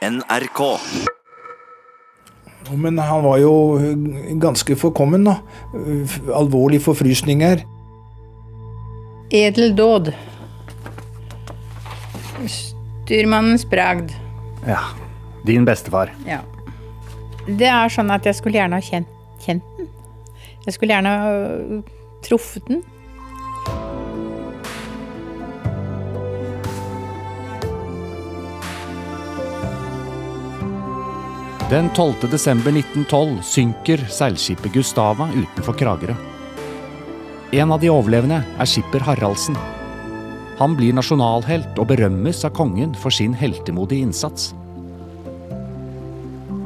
NRK. Men han var jo ganske forkommen, da. Alvorlige forfrysninger. Edel dåd. Styrmannens bragd. Ja. Din bestefar. Ja. Det er sånn at jeg skulle gjerne ha kjent, kjent den. Jeg skulle gjerne ha øh, truffet den. Den 12. desember 1912 synker seilskipet Gustava utenfor Kragerø. En av de overlevende er skipper Haraldsen. Han blir nasjonalhelt og berømmes av kongen for sin heltemodige innsats.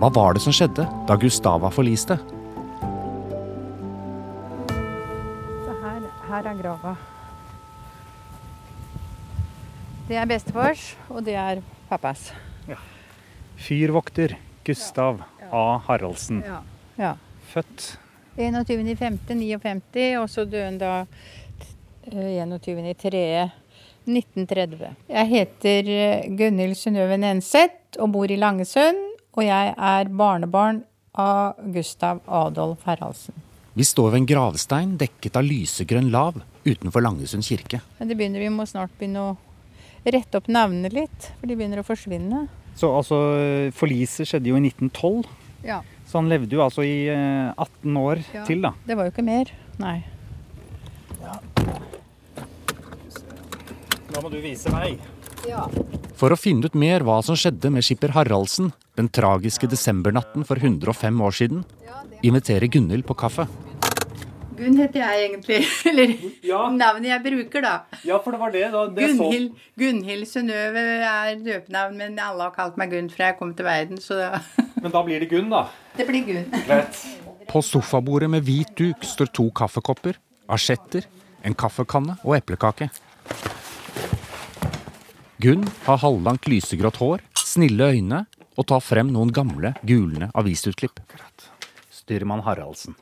Hva var det som skjedde da Gustava forliste? Så her, her er grava. Det er bestefars, og det er pappas. Fyrvokter Gustav A. Haraldsen. Ja. Født 21.5.59, og så døde han da eh, 21.3.1930. Jeg heter eh, Gunhild Synnøve Nenseth og bor i Langesund. Og jeg er barnebarn av Gustav Adolf Haraldsen. Vi står ved en gravstein dekket av lysegrønn lav utenfor Langesund kirke. Men det begynner, vi må snart begynne å rette opp navnene litt, for de begynner å forsvinne. Så altså, forliset skjedde jo i 1912. Ja. Så han levde jo altså i eh, 18 år Ja. til, da. Det var jo ikke mer. Nei. Da må du vise vei. For å finne ut mer hva som skjedde med skipper Haraldsen den tragiske desembernatten for 105 år siden, inviterer Gunhild på kaffe. Gunn heter jeg egentlig. Eller Ja. navnet jeg bruker, da. Ja, for det var det. da. Det så- Gunhild, Gunhild Synnøve er døpenavn, men alle har kalt meg Gunn fra jeg kom til verden, så da, Men da blir det Gunn, da. det blir Gunn. Greit. På sofabordet med hvit duk står to kaffekopper, asjetter, en kaffekanne og eplekake. Gunn har halvlangt lysegrått hår, snille øyne og tar frem noen gamle, gulne avisutklipp. Styrmann Haraldsen.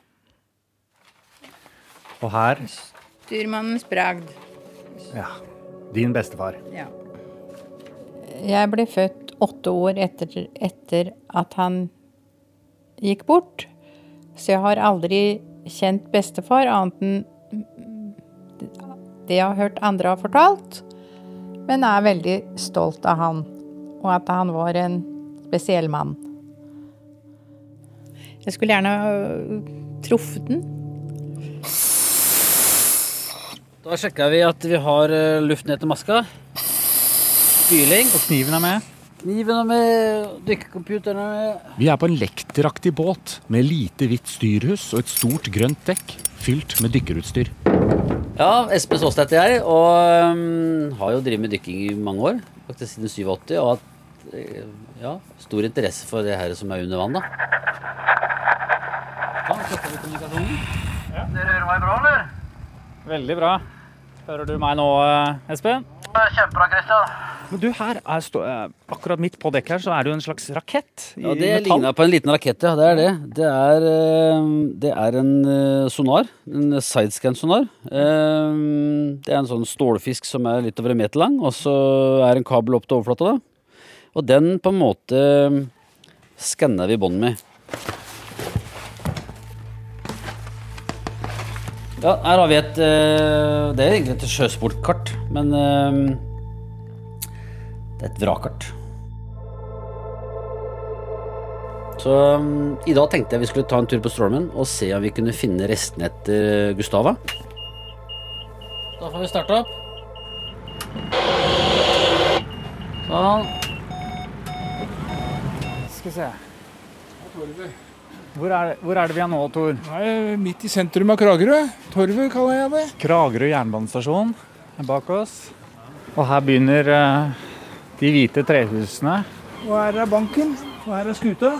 Og her Styrmannens bragd. ja, din bestefar. Ja. Jeg ble født åtte år etter, etter at han gikk bort. Så jeg har aldri kjent bestefar annet enn det jeg har hørt andre har fortalt. Men jeg er veldig stolt av han, og at han var en spesiell mann. Jeg skulle gjerne ha truffet den. Da sjekka vi at vi har eh, luft ned til maska. Spyling. Og kniven er med. Kniven er med, dykkercomputeren er med. Vi er på en lekteraktig båt med lite hvitt styrhus og et stort grønt dekk fylt med dykkerutstyr. Ja, Espen Saas heter jeg, og um, har jo drevet med dykking i mange år. Faktisk siden 87, og hatt eh, ja, stor interesse for det her som er under vann, da. Ja. Dere hører meg bra, eller? Veldig bra. Hører du meg nå, eh, Espen? Kjempebra, Christian. Men du, her er stå, eh, akkurat midt på dekket her så er det jo en slags rakett i Ja, det metall. ligner på en liten rakett, ja. Det er det. Det er, eh, det er en sonar. En sidescan-sonar. Det er en sånn stålfisk som er litt over en meter lang, og så er en kabel opp til overflata. da. Og den på en måte skanner vi bånd med. Ja, her har vi et eh, Det er egentlig et sjøsportkart, men eh, det er et vrakkart. Så um, i dag tenkte jeg vi skulle ta en tur på Stormen og se om vi kunne finne restene etter Gustava. Da får vi starte opp. Sånn. Skal vi se. Hvor er, hvor er det vi er nå, Tor? Nei, midt i sentrum av Kragerø. Torvet kaller jeg det. Kragerø jernbanestasjon er bak oss. Og her begynner uh, de hvite trehusene. Og her er banken. Og her er skuta.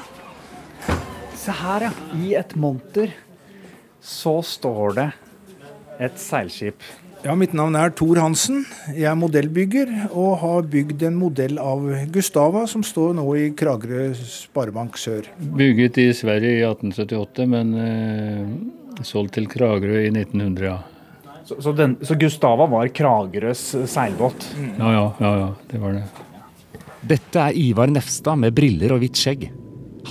Se her, ja. I et monter så står det et seilskip. Ja, Mitt navn er Tor Hansen. Jeg er modellbygger og har bygd en modell av Gustava, som står nå i Kragerø Sparebank Sør. Bygget i Sverige i 1878, men eh, solgt til Kragerø i 1900, ja. Så, så, den, så Gustava var Kragerøs seilbåt. Ja, ja, ja, ja det var det. Dette er Ivar Nefstad med briller og hvitt skjegg.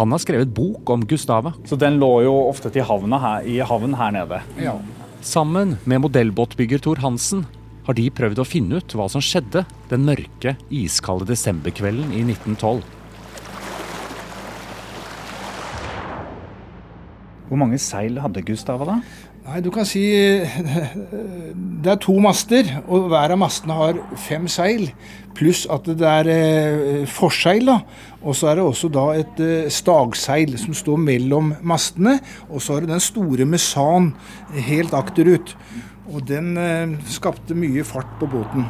Han har skrevet bok om Gustava. Så den lå jo ofte til havna her, i havn her nede. Ja. Sammen med modellbåtbygger Thor Hansen har de prøvd å finne ut hva som skjedde den mørke, iskalde desemberkvelden i 1912. Hvor mange seil hadde Gustava da? Nei, du kan si Det er to master, og hver av mastene har fem seil. Pluss at det er eh, forseil. da, Og så er det også da et eh, stagseil som står mellom mastene. Og så har du den store mesan helt akterut. Og den eh, skapte mye fart på båten.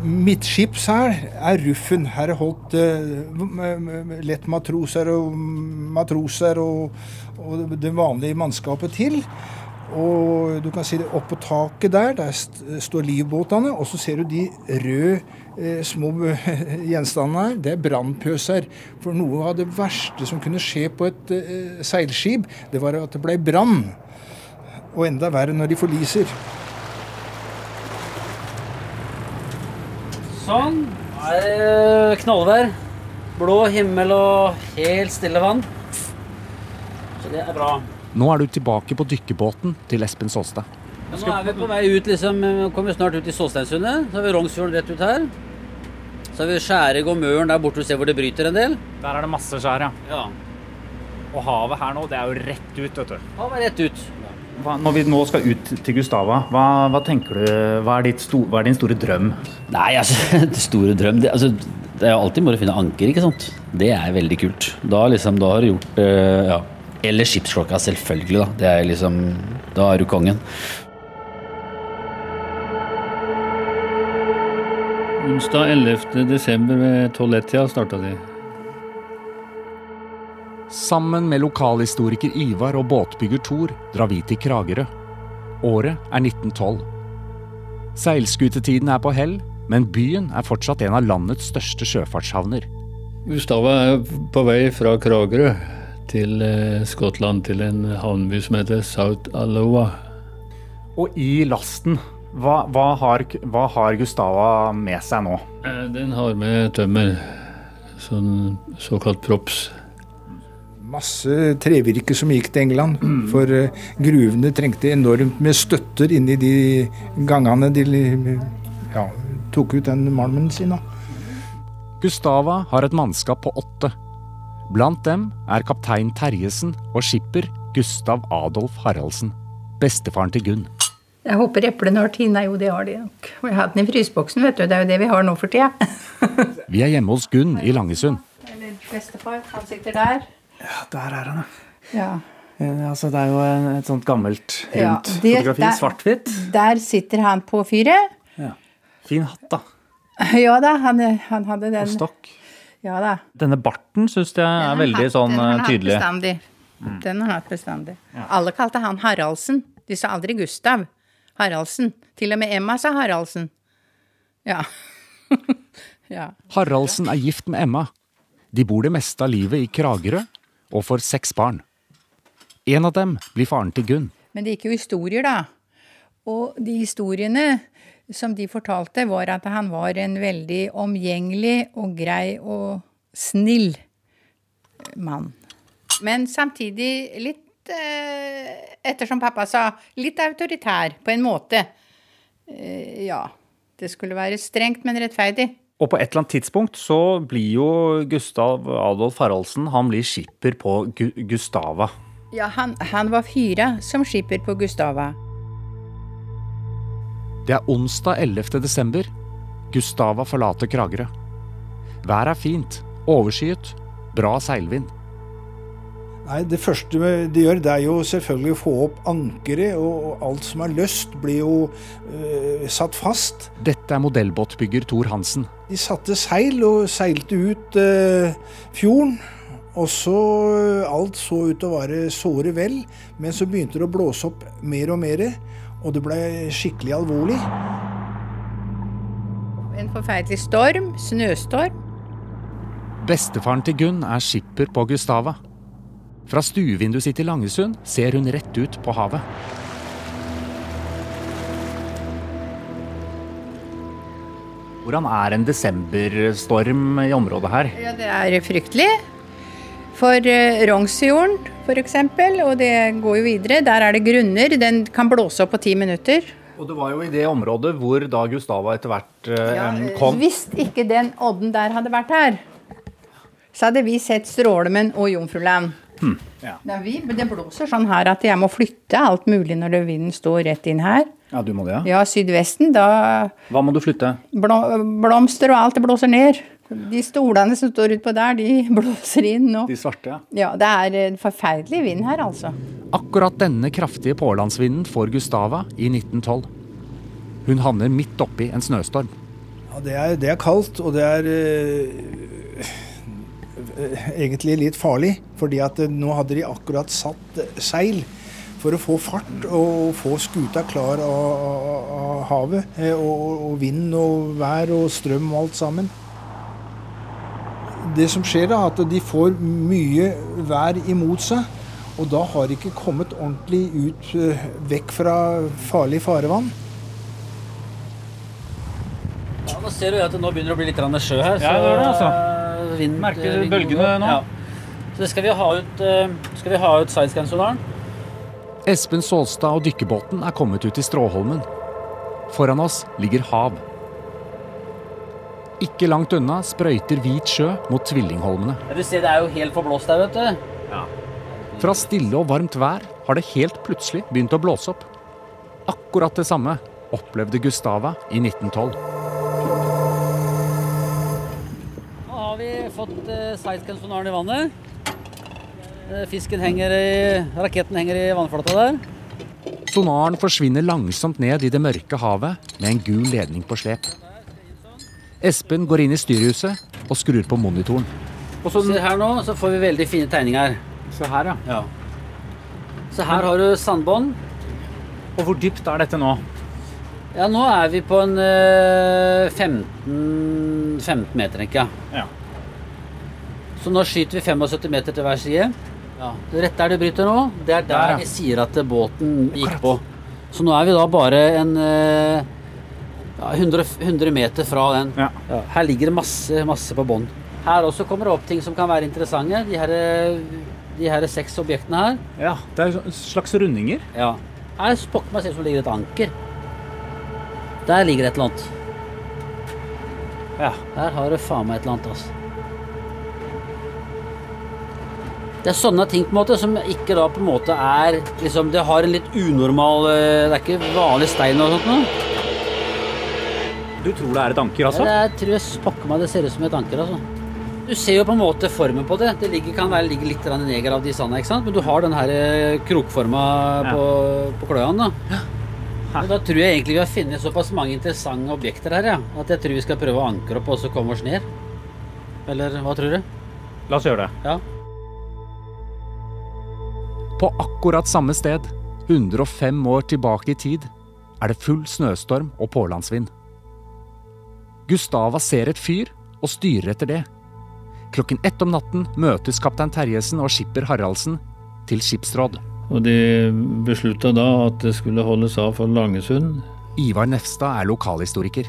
Midtskips her er ruffen. Her er holdt uh, lettmatroser og matroser og, og det vanlige mannskapet til. Og du kan si det oppå taket der, der st står livbåtene. Og så ser du de røde eh, små gjenstandene her. Det er brannpøser. For noe av det verste som kunne skje på et eh, seilskip, det var at det ble brann. Og enda verre når de forliser. Sånn. Nå er det knallvær. Blå himmel og helt stille vann. Så det er bra. Nå er du tilbake på dykkerbåten til Espen Solstad. Ja, nå er vi på vei ut, liksom. Vi kommer snart ut i Solsteinsundet. Så har vi Rongsfjorden rett ut her. Så har vi skjæreg og Møren der borte, du ser hvor det bryter en del. Der er det masse skjær, ja. Ja. Og havet her nå, det er jo rett ut, vet du. Havet er rett ut. Hva, når vi nå skal ut til Gustava, hva, hva tenker du, hva er, ditt sto, hva er din store drøm? Nei, altså, det store drøm det, altså, det er jo alltid moro å finne anker, ikke sant. Det er veldig kult. Da, liksom, da har du gjort eh, ja. Eller skipsklokka, selvfølgelig. Da Det er liksom Da er du kongen. Onsdag 11. desember ved 12-1-tida starta de. Sammen med lokalhistoriker Ivar og båtbygger Thor drar vi til Kragerø. Året er 1912. Seilskutetiden er på hell, men byen er fortsatt en av landets største sjøfartshavner. Gustava er på vei fra Kragerø til eh, Skottland, til en havneby som heter South Aloha. Og i lasten, hva, hva, har, hva har Gustava med seg nå? Eh, Den har med tømmer, sånn såkalt props. Masse trevirke som gikk til England. For eh, gruvene trengte enormt med støtter inni de gangene de ja, tok ut den malmen sin. Gustava har et mannskap på åtte. Blant dem er kaptein Terjesen og skipper Gustav Adolf Haraldsen. Bestefaren til Gunn. Jeg håper eplene har tina. Jo, det har de nok. Vi jeg har den i fryseboksen, vet du. Det er jo det vi har nå for tida. Vi er hjemme hos Gunn i Langesund. Eller bestefar. Han sitter der. Ja, der er han, Ja. ja. Altså, det er jo et sånt gammelt, Ja, det- fotografi. Svart-hvitt. Der sitter han på fyret. Ja. Fin hatt, da. Ja da, han, han hadde den. Og stokk. Ja da. Denne barten syns jeg er veldig hatt- sånn den har eh, hatt tydelig. Bestandig. Den har hatt bestandig. Alle kalte han Haraldsen. De sa aldri Gustav. Haraldsen. Til og med Emma sa Haraldsen. Ja. ja. Haraldsen er gift med Emma. De bor det meste av livet i Kragerø og får seks barn. En av dem blir faren til Gunn. Men det gikk jo historier, da. Og de historiene som de fortalte, var at han var en veldig omgjengelig og grei og snill mann. Men samtidig litt, eh, ettersom pappa sa, litt autoritær på en måte. Eh, ja. Det skulle være strengt, men rettferdig. Og på et eller annet tidspunkt så blir jo Gustav Adolf Haraldsen han blir skipper på Gu Gustava. Ja, han, han var fyra som skipper på Gustava. Det er onsdag 11. desember. Gustava forlater Kragerø. Været er fint, overskyet, bra seilvind. Nei, Det første de gjør, det er jo selvfølgelig å få opp ankeret, og alt som er løst, blir jo øh, satt fast. Dette er modellbåtbygger Thor Hansen. De satte seil og seilte ut øh, fjorden. Og så øh, Alt så ut til å være såre vel, men så begynte det å blåse opp mer og mer, og det ble skikkelig alvorlig. En forferdelig storm, snøstorm. Bestefaren til Gunn er skipper på Gustava. Fra stuevinduet sitt i Langesund ser hun rett ut på havet. Hvordan er en desemberstorm i området her? Ja, det er fryktelig. For uh, Rongsfjorden f.eks., og det går jo videre, der er det grunner. Den kan blåse opp på ti minutter. Og det var jo i det området hvor da Gustava etter hvert eh, Ja, kom. Hvis ikke den odden der hadde vært her, så hadde vi sett Strålemen og Jomfruland. Ja. Det, er vi, det blåser sånn her at jeg må flytte alt mulig når vinden står rett inn her. Ja, du må det, ja. Ja, sydvesten, da Hva må du flytte? Blomster og alt det blåser ned. De stolene som står utpå der, de blåser inn. nå. De svarte, ja. ja, det er en forferdelig vind her, altså. Akkurat denne kraftige pålandsvinden får Gustava i 1912. Hun havner midt oppi en snøstorm. Ja, det er, det er kaldt, og det er eh, egentlig litt farlig. Fordi at eh, nå hadde de akkurat satt seil for å få fart og få skuta klar av, av, av havet. eh, Og, og vind og vær og strøm og alt sammen. Det som skjer, da, er at de får mye vær imot seg. Og da har de ikke kommet ordentlig ut eh, vekk fra farlig farevann. Ja, nå ser du at det nå begynner å bli litt sjø her. Ja, det er det, altså. Vind- Merker du bølgene nå? Ja. Så det skal vi ha ut, eh, skal vi ha ut sidescan-sonaren. Espen Solstad og dykkerbåten er kommet ut i Stråholmen. Foran oss ligger hav. Ikke langt unna sprøyter hvit sjø mot Tvillingholmene. Ja, du ser det er jo helt forblåst der, vet du. Fra stille og varmt vær har det helt plutselig begynt å blåse opp. Akkurat det samme opplevde Gustava i 1912. fått som sidescan-sonaren i vannet. Eh, Fisken henger i Raketten henger i vannflata der. Sonaren forsvinner langsomt ned i det mørke havet med en gul ledning på slep. Espen går inn i styrhuset og skrur på monitoren. Og så, Se her nå, så får vi veldig fine tegninger. se her, ja. Ja. Så her har du sandbånd. Og hvor dypt er dette nå? Ja, nå er vi på en eh, 15, 15 meter, tenker jeg. Ja. Så nå skyter vi 75 meter til hver side. Ja. Rett der du bryter nå, det er der, Der, vi sier at båten gikk på. Så nå er vi da bare en eh, ja, 100, 100 meter fra den. Ja. Ja, her ligger det masse, masse på bånn. Her også kommer det opp ting som kan være interessante. De her, de her seks objektene her. ja. Det er slags rundinger. Ja. Her spokker meg ser ut som ligger et anker. Der ligger det et eller annet. Ja. Her har du faen meg et eller annet, altså. Det er sånne ting på en måte som ikke da på en måte er liksom Det har en litt unormal eh, Det er ikke vanlig stein og sånt noe. Du tror det er et anker, altså? Ja, det er, tror jeg spokker meg det ser ut som et anker, altså. Du ser jo på en måte formen på det. Det ligger, kan være ligge litt neger av de sanda, ikke sant? Men du har den her eh, krokforma Ja. på, på kløene, da. Ja. da tror jeg egentlig vi har funnet såpass mange interessante objekter her, ja. At jeg tror vi skal prøve å ankre opp og så komme oss ned. Eller hva tror du? La oss gjøre det. Ja. På akkurat samme sted, 105 år tilbake i tid, er det full snøstorm og pålandsvind. Gustava ser et fyr og styrer etter det. Klokken ett om natten møtes kaptein Terjesen og skipper Haraldsen til skipsråd. Og de beslutta da at det skulle holdes av for Langesund. Ivar Nefstad er lokalhistoriker.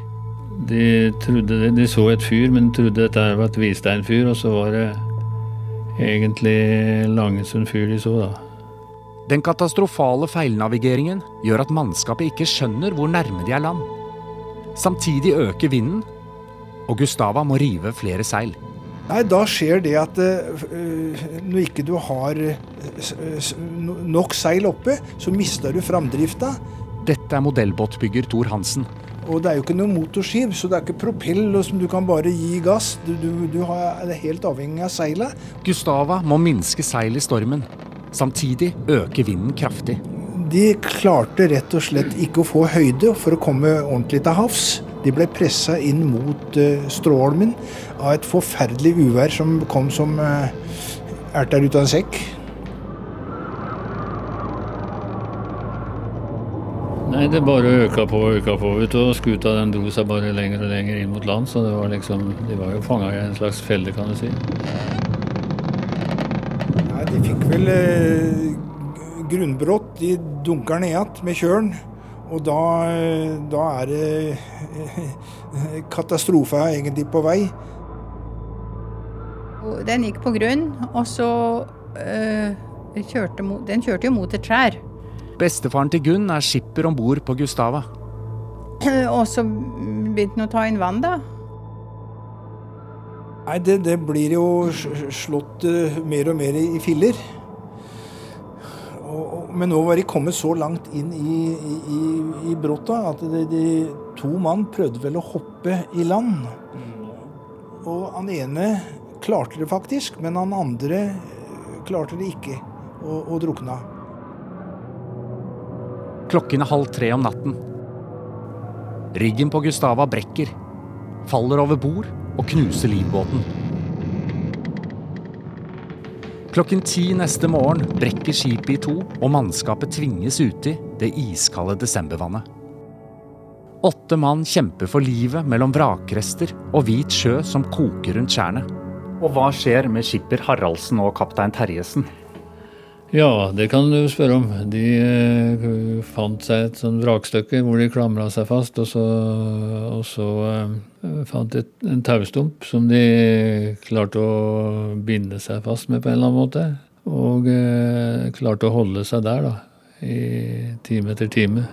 De trodde de så et fyr, men trodde dette var et Visteinfyr, og så var det egentlig Langesund fyr de så, da. Den katastrofale feilnavigeringen gjør at mannskapet ikke skjønner hvor nærme de er land. Samtidig øker vinden, og Gustava må rive flere seil. Nei, da skjer det at øh, når ikke du har no- nok seil oppe, så mister du framdrifta. Dette er modellbåtbygger Thor Hansen. Og det er jo ikke noe motorskip, så det er ikke propell som du kan bare gi gass. Du, du, du er helt avhengig av seilet. Gustava må minske seil i stormen. Samtidig øker vinden kraftig. De klarte rett og slett ikke å få høyde for å komme ordentlig til havs. De ble pressa inn mot uh, Stråholmen av et forferdelig uvær som kom som uh, erter ut av en sekk. Nei, det bare øka på og øka på, vet du, og skuta den dro seg bare lenger og lenger inn mot land, så det var liksom, de var jo fanga i en slags felle, kan du si. De fikk vel eh, grunnbrott. De dunker ned igjen med kjølen. Og da, da er det katastrofe egentlig på vei. Den gikk på grunn, og så eh, kjørte, Den kjørte jo mot et trær. Bestefaren til Gunn er skipper om bord på Gustava. Og så begynte han å ta inn vann, da. Nei, det, det blir jo slått uh, mer og mer i filler. Men nå var de kommet så langt inn i, i, i Bråta at de, de, to mann prøvde vel å hoppe i land. Og han ene klarte det faktisk, men han andre klarte det ikke, og, og drukna. Klokken er halv tre om natten. Ryggen på Gustava brekker, faller over bord og knuser livbåten. Klokken ti neste morgen brekker skipet i to, og mannskapet tvinges uti det iskalde desembervannet. Åtte mann kjemper for livet mellom vrakrester og hvit sjø som koker rundt tjernet. Og hva skjer med skipper Haraldsen og kaptein Terjesen? Ja, det kan du spørre om. De uh, fant seg et sånn vrakstykke hvor de klamra seg fast, og så, og så uh, fant de en taustump som de klarte å binde seg fast med på en eller annen måte. Og uh, klarte å holde seg der, da. I time etter time.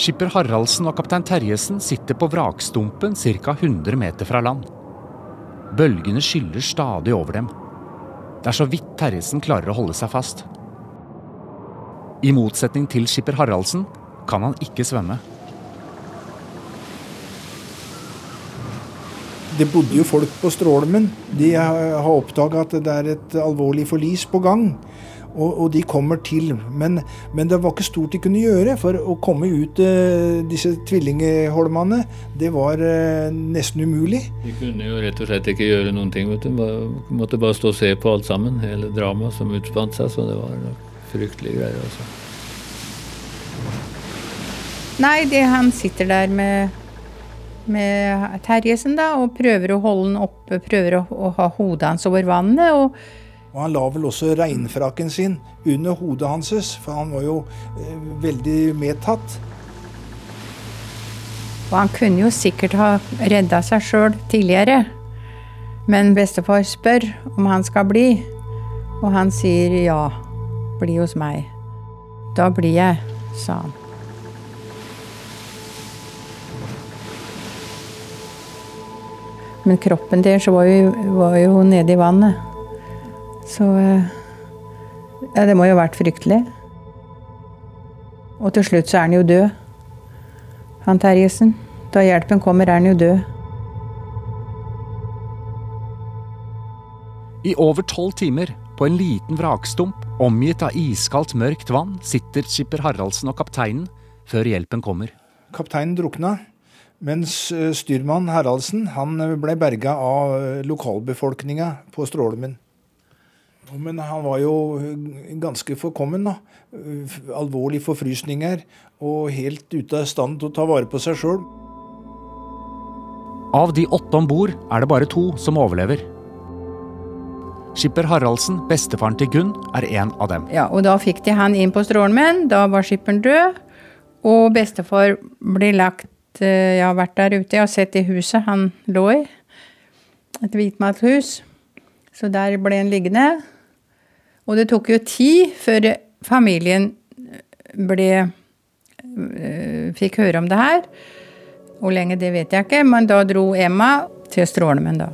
Skipper Haraldsen og kaptein Terjesen sitter på vrakstumpen ca. 100 meter fra land. Bølgene skyller stadig over dem. Det er så vidt Terjesen klarer å holde seg fast. I motsetning til skipper Haraldsen kan han ikke svømme. Det bodde jo folk på Strålmen. De har oppdaga at det er et alvorlig forlis på gang. Og, og, de kommer til. Men, men, det var ikke stort de kunne gjøre. For å komme ut eh, disse tvillingholmene, det var eh, nesten umulig. De kunne jo rett og slett ikke gjøre noen ting. vet du. De måtte bare stå og se på alt sammen. Hele dramaet som utspant seg. Så det var fryktelige greier. altså. Nei, det, han sitter der med med Terjesen da, og prøver å holde den oppe, prøver å, å ha hodet hans over vannet. og og han la vel også regnfrakken sin under hodet hans, for han var jo eh, veldig medtatt. Og han kunne jo sikkert ha redda seg sjøl tidligere. Men bestefar spør om han skal bli, og han sier ja, bli hos meg. Da blir jeg, sa han. Men kroppen deres var var jo nede i vannet. Så eh, Ja, det må jo ha vært fryktelig. Og til slutt så er han jo død. Han Terjesen. Da hjelpen kommer, er han jo død. I over tolv timer, på en liten vrakstump, omgitt av iskaldt, mørkt vann, sitter skipper Haraldsen og kapteinen før hjelpen kommer. Kapteinen drukna, mens eh, styrmann Haraldsen han ble berga av eh, lokalbefolkninga på Strålemen. Men han var jo ganske forkommen. da. Alvorlige forfrysninger og helt ute av stand til å ta vare på seg sjøl. Av de åtte om bord er det bare to som overlever. Skipper Haraldsen, bestefaren til Gunn, er en av dem. Ja, og Da fikk de han inn på Strålmenn. Da var skipperen død. Og bestefar ble lagt eh, Jeg har vært der ute, jeg har sett det huset han lå i. Et hvitmalthus. Så der ble han liggende. Og det tok jo tid før familien ble øh, Fikk høre om det her. Hvor lenge, det vet jeg ikke, men da dro Emma til Strålemen, da.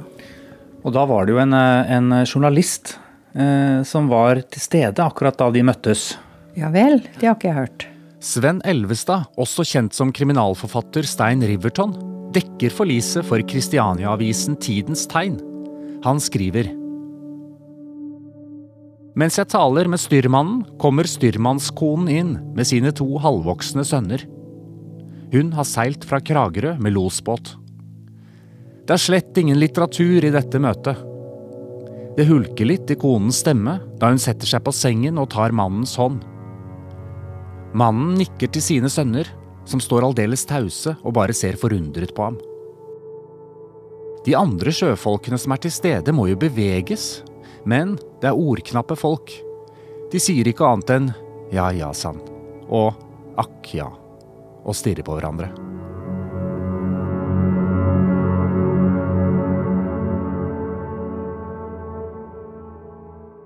Og da var det jo en, eh, en journalist eh, som var til stede akkurat da de møttes. Ja vel, det har ikke jeg hørt. Sven Elvestad, også kjent som kriminalforfatter Stein Riverton, dekker forliset for Kristiania-avisen Tidens Tegn. Han skriver mens jeg taler med styrmannen, kommer styrmannskonen inn med sine to halvvoksne sønner. Hun har seilt fra Kragerø med losbåt. Det er slett ingen litteratur i dette møtet. Det hulker litt i konens stemme da hun setter seg på sengen og tar mannens hånd. Mannen nikker til sine sønner, som står aldeles tause og bare ser forundret på ham. De andre sjøfolkene som er til stede, må jo beveges men det er ordknappe folk. De sier ikke annet enn ja ja, sann. Og Akk ja. Og stirrer på hverandre.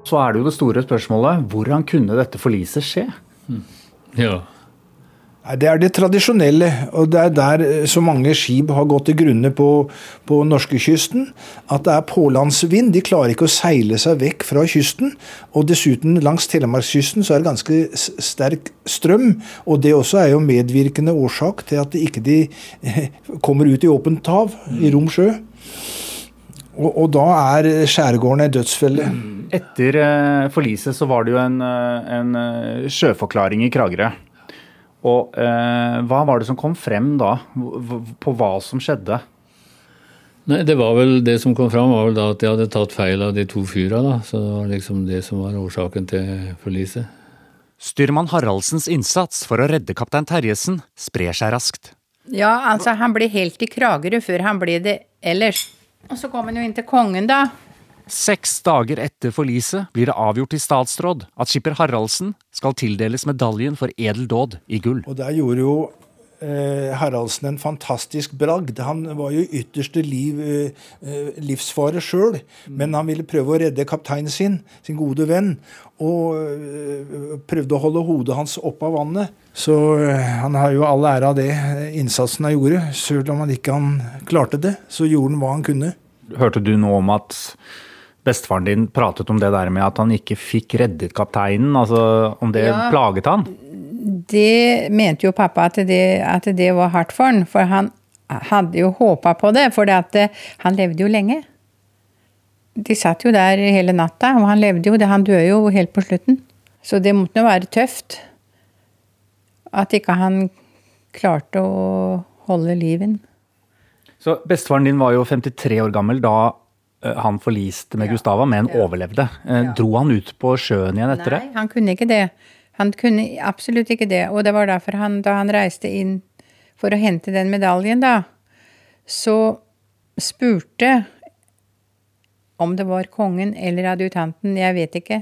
Så er det jo det store spørsmålet hvordan kunne dette forliset skje? Ja. Det er det tradisjonelle, og det er der eh, så mange skip har gått til grunne på, på norskekysten. At det er pålandsvind. De klarer ikke å seile seg vekk fra kysten. Og dessuten, langs Telemarkskysten så er det ganske sterk strøm. Og det også er jo medvirkende årsak til at de ikke de eh, kommer ut i åpent hav, i rom sjø. Og, og da er skjærgården ei dødsfelle. Etter eh, forliset så var det jo en, en sjøforklaring i Kragerø. Og eh, hva var det som kom frem da, på hva som skjedde? Nei, det var vel det som kom fram, var vel da at de hadde tatt feil av de to fyra, da. Så det var liksom det som var årsaken til forliset. Styrmann Haraldsens innsats for å redde kaptein Terjesen sprer seg raskt. Ja, altså, han ble helt i Kragerø før han ble det ellers. Og så kom han jo inn til kongen, da. Seks dager etter forliset blir det avgjort i statsråd at skipper Haraldsen skal tildeles medaljen for edel dåd i gull. Og der gjorde jo eh, Haraldsen en fantastisk bragd. Han var jo i ytterste liv eh, eh, livsfare sjøl, men han ville prøve å redde kapteinen sin, sin gode venn, og eh, prøvde å holde hodet hans opp av vannet. Så han har jo all ære av det innsatsen han gjorde. Selv om han ikke han klarte det, så gjorde han hva han kunne. Hørte du noe om at bestefaren din pratet om det der med at han ikke fikk reddet kapteinen? Altså om det Ja. plaget han? Det mente jo pappa at det, at det var hardt for han, for han hadde jo håpa på det, for det at han levde jo lenge. De satt jo der hele natta, og han levde jo det. Han døde jo helt på slutten. Så det måtte jo være tøft. At ikke han klarte å holde liven. Så bestefaren din var jo 53 år gammel da han forliste med Gustava, men overlevde. Ja. Dro han ut på sjøen igjen etter det? Nei, han kunne ikke det. Han kunne absolutt ikke det. Og det var derfor han, da han reiste inn for å hente den medaljen, da, så spurte om det var kongen eller adjutanten, jeg vet ikke,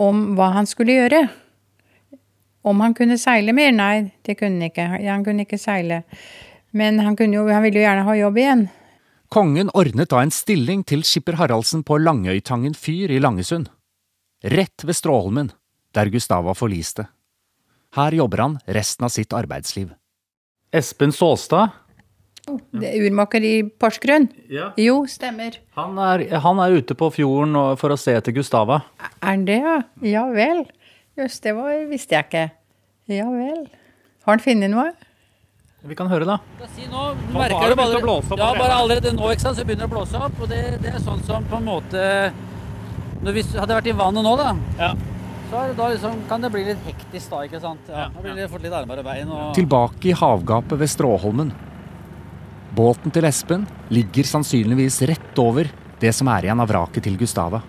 om hva han skulle gjøre. Om han kunne seile mer? Nei, det kunne han ikke. Han kunne ikke seile. Men han, kunne jo, han ville jo gjerne ha jobb igjen. Kongen ordnet da en stilling til skipper Haraldsen på Langøytangen fyr i Langesund. Rett ved Stråholmen, der Gustava forliste. Her jobber han resten av sitt arbeidsliv. Espen Såstad, Det er Urmaker i Porsgrunn? Ja. Jo, stemmer. han er, han er ute på fjorden for å se etter Gustava. Er han det, ja? Ja vel. Jøss, det var, visste jeg ikke. Ja vel. Har han funnet noe? Vi kan høre, da. Si nå, har merker det du begynt å bare, blåse opp ja, bare allerede nå ikke sant, så begynner det å blåse opp. Og det, det er sånn som på en måte Når vi hadde vært i vannet nå, da, Ja. så er det da liksom, kan det bli litt hektisk da, ikke sant. Ja, da blir det fått litt armere bein. Og... Tilbake i havgapet ved Stråholmen. Båten til Espen ligger sannsynligvis rett over det som er igjen av vraket til Gustava.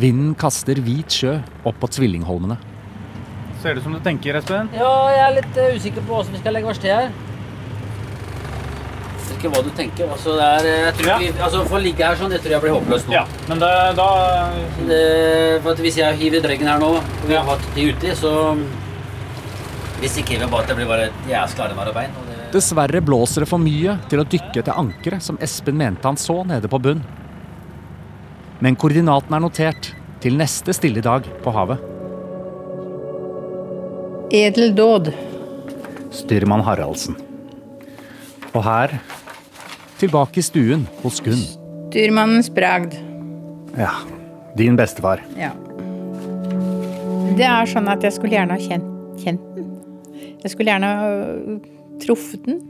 Vinden kaster hvit sjø opp på Tvillingholmene. Ser det ut som du tenker, Espen? Ja, jeg er litt eh, usikker på hvordan vi skal legge oss til her. Jeg vet ikke hva du tenker. Altså, det er, eh, jeg tror Ja. vi, altså, For å ligge her sånn, det tror jeg blir håpløst nå. Ja, men det, da Det, for at Hvis jeg hiver dreggen her nå, og vi har hatt de uti, så risikerer vi bare at det blir bare et jæskla armer og bein. Og det, Dessverre blåser det for mye til å dykke til ankeret som Espen mente han så nede på bunn. Men koordinaten er notert til neste stille dag på havet. Edel dåd. Styrmann Haraldsen. Og her Tilbake i stuen hos Gunn. Styrmannens bragd. Ja. Din bestefar. Ja. Det er sånn at jeg skulle gjerne ha kjent, kjent den. Jeg skulle gjerne ha øh, truffet den.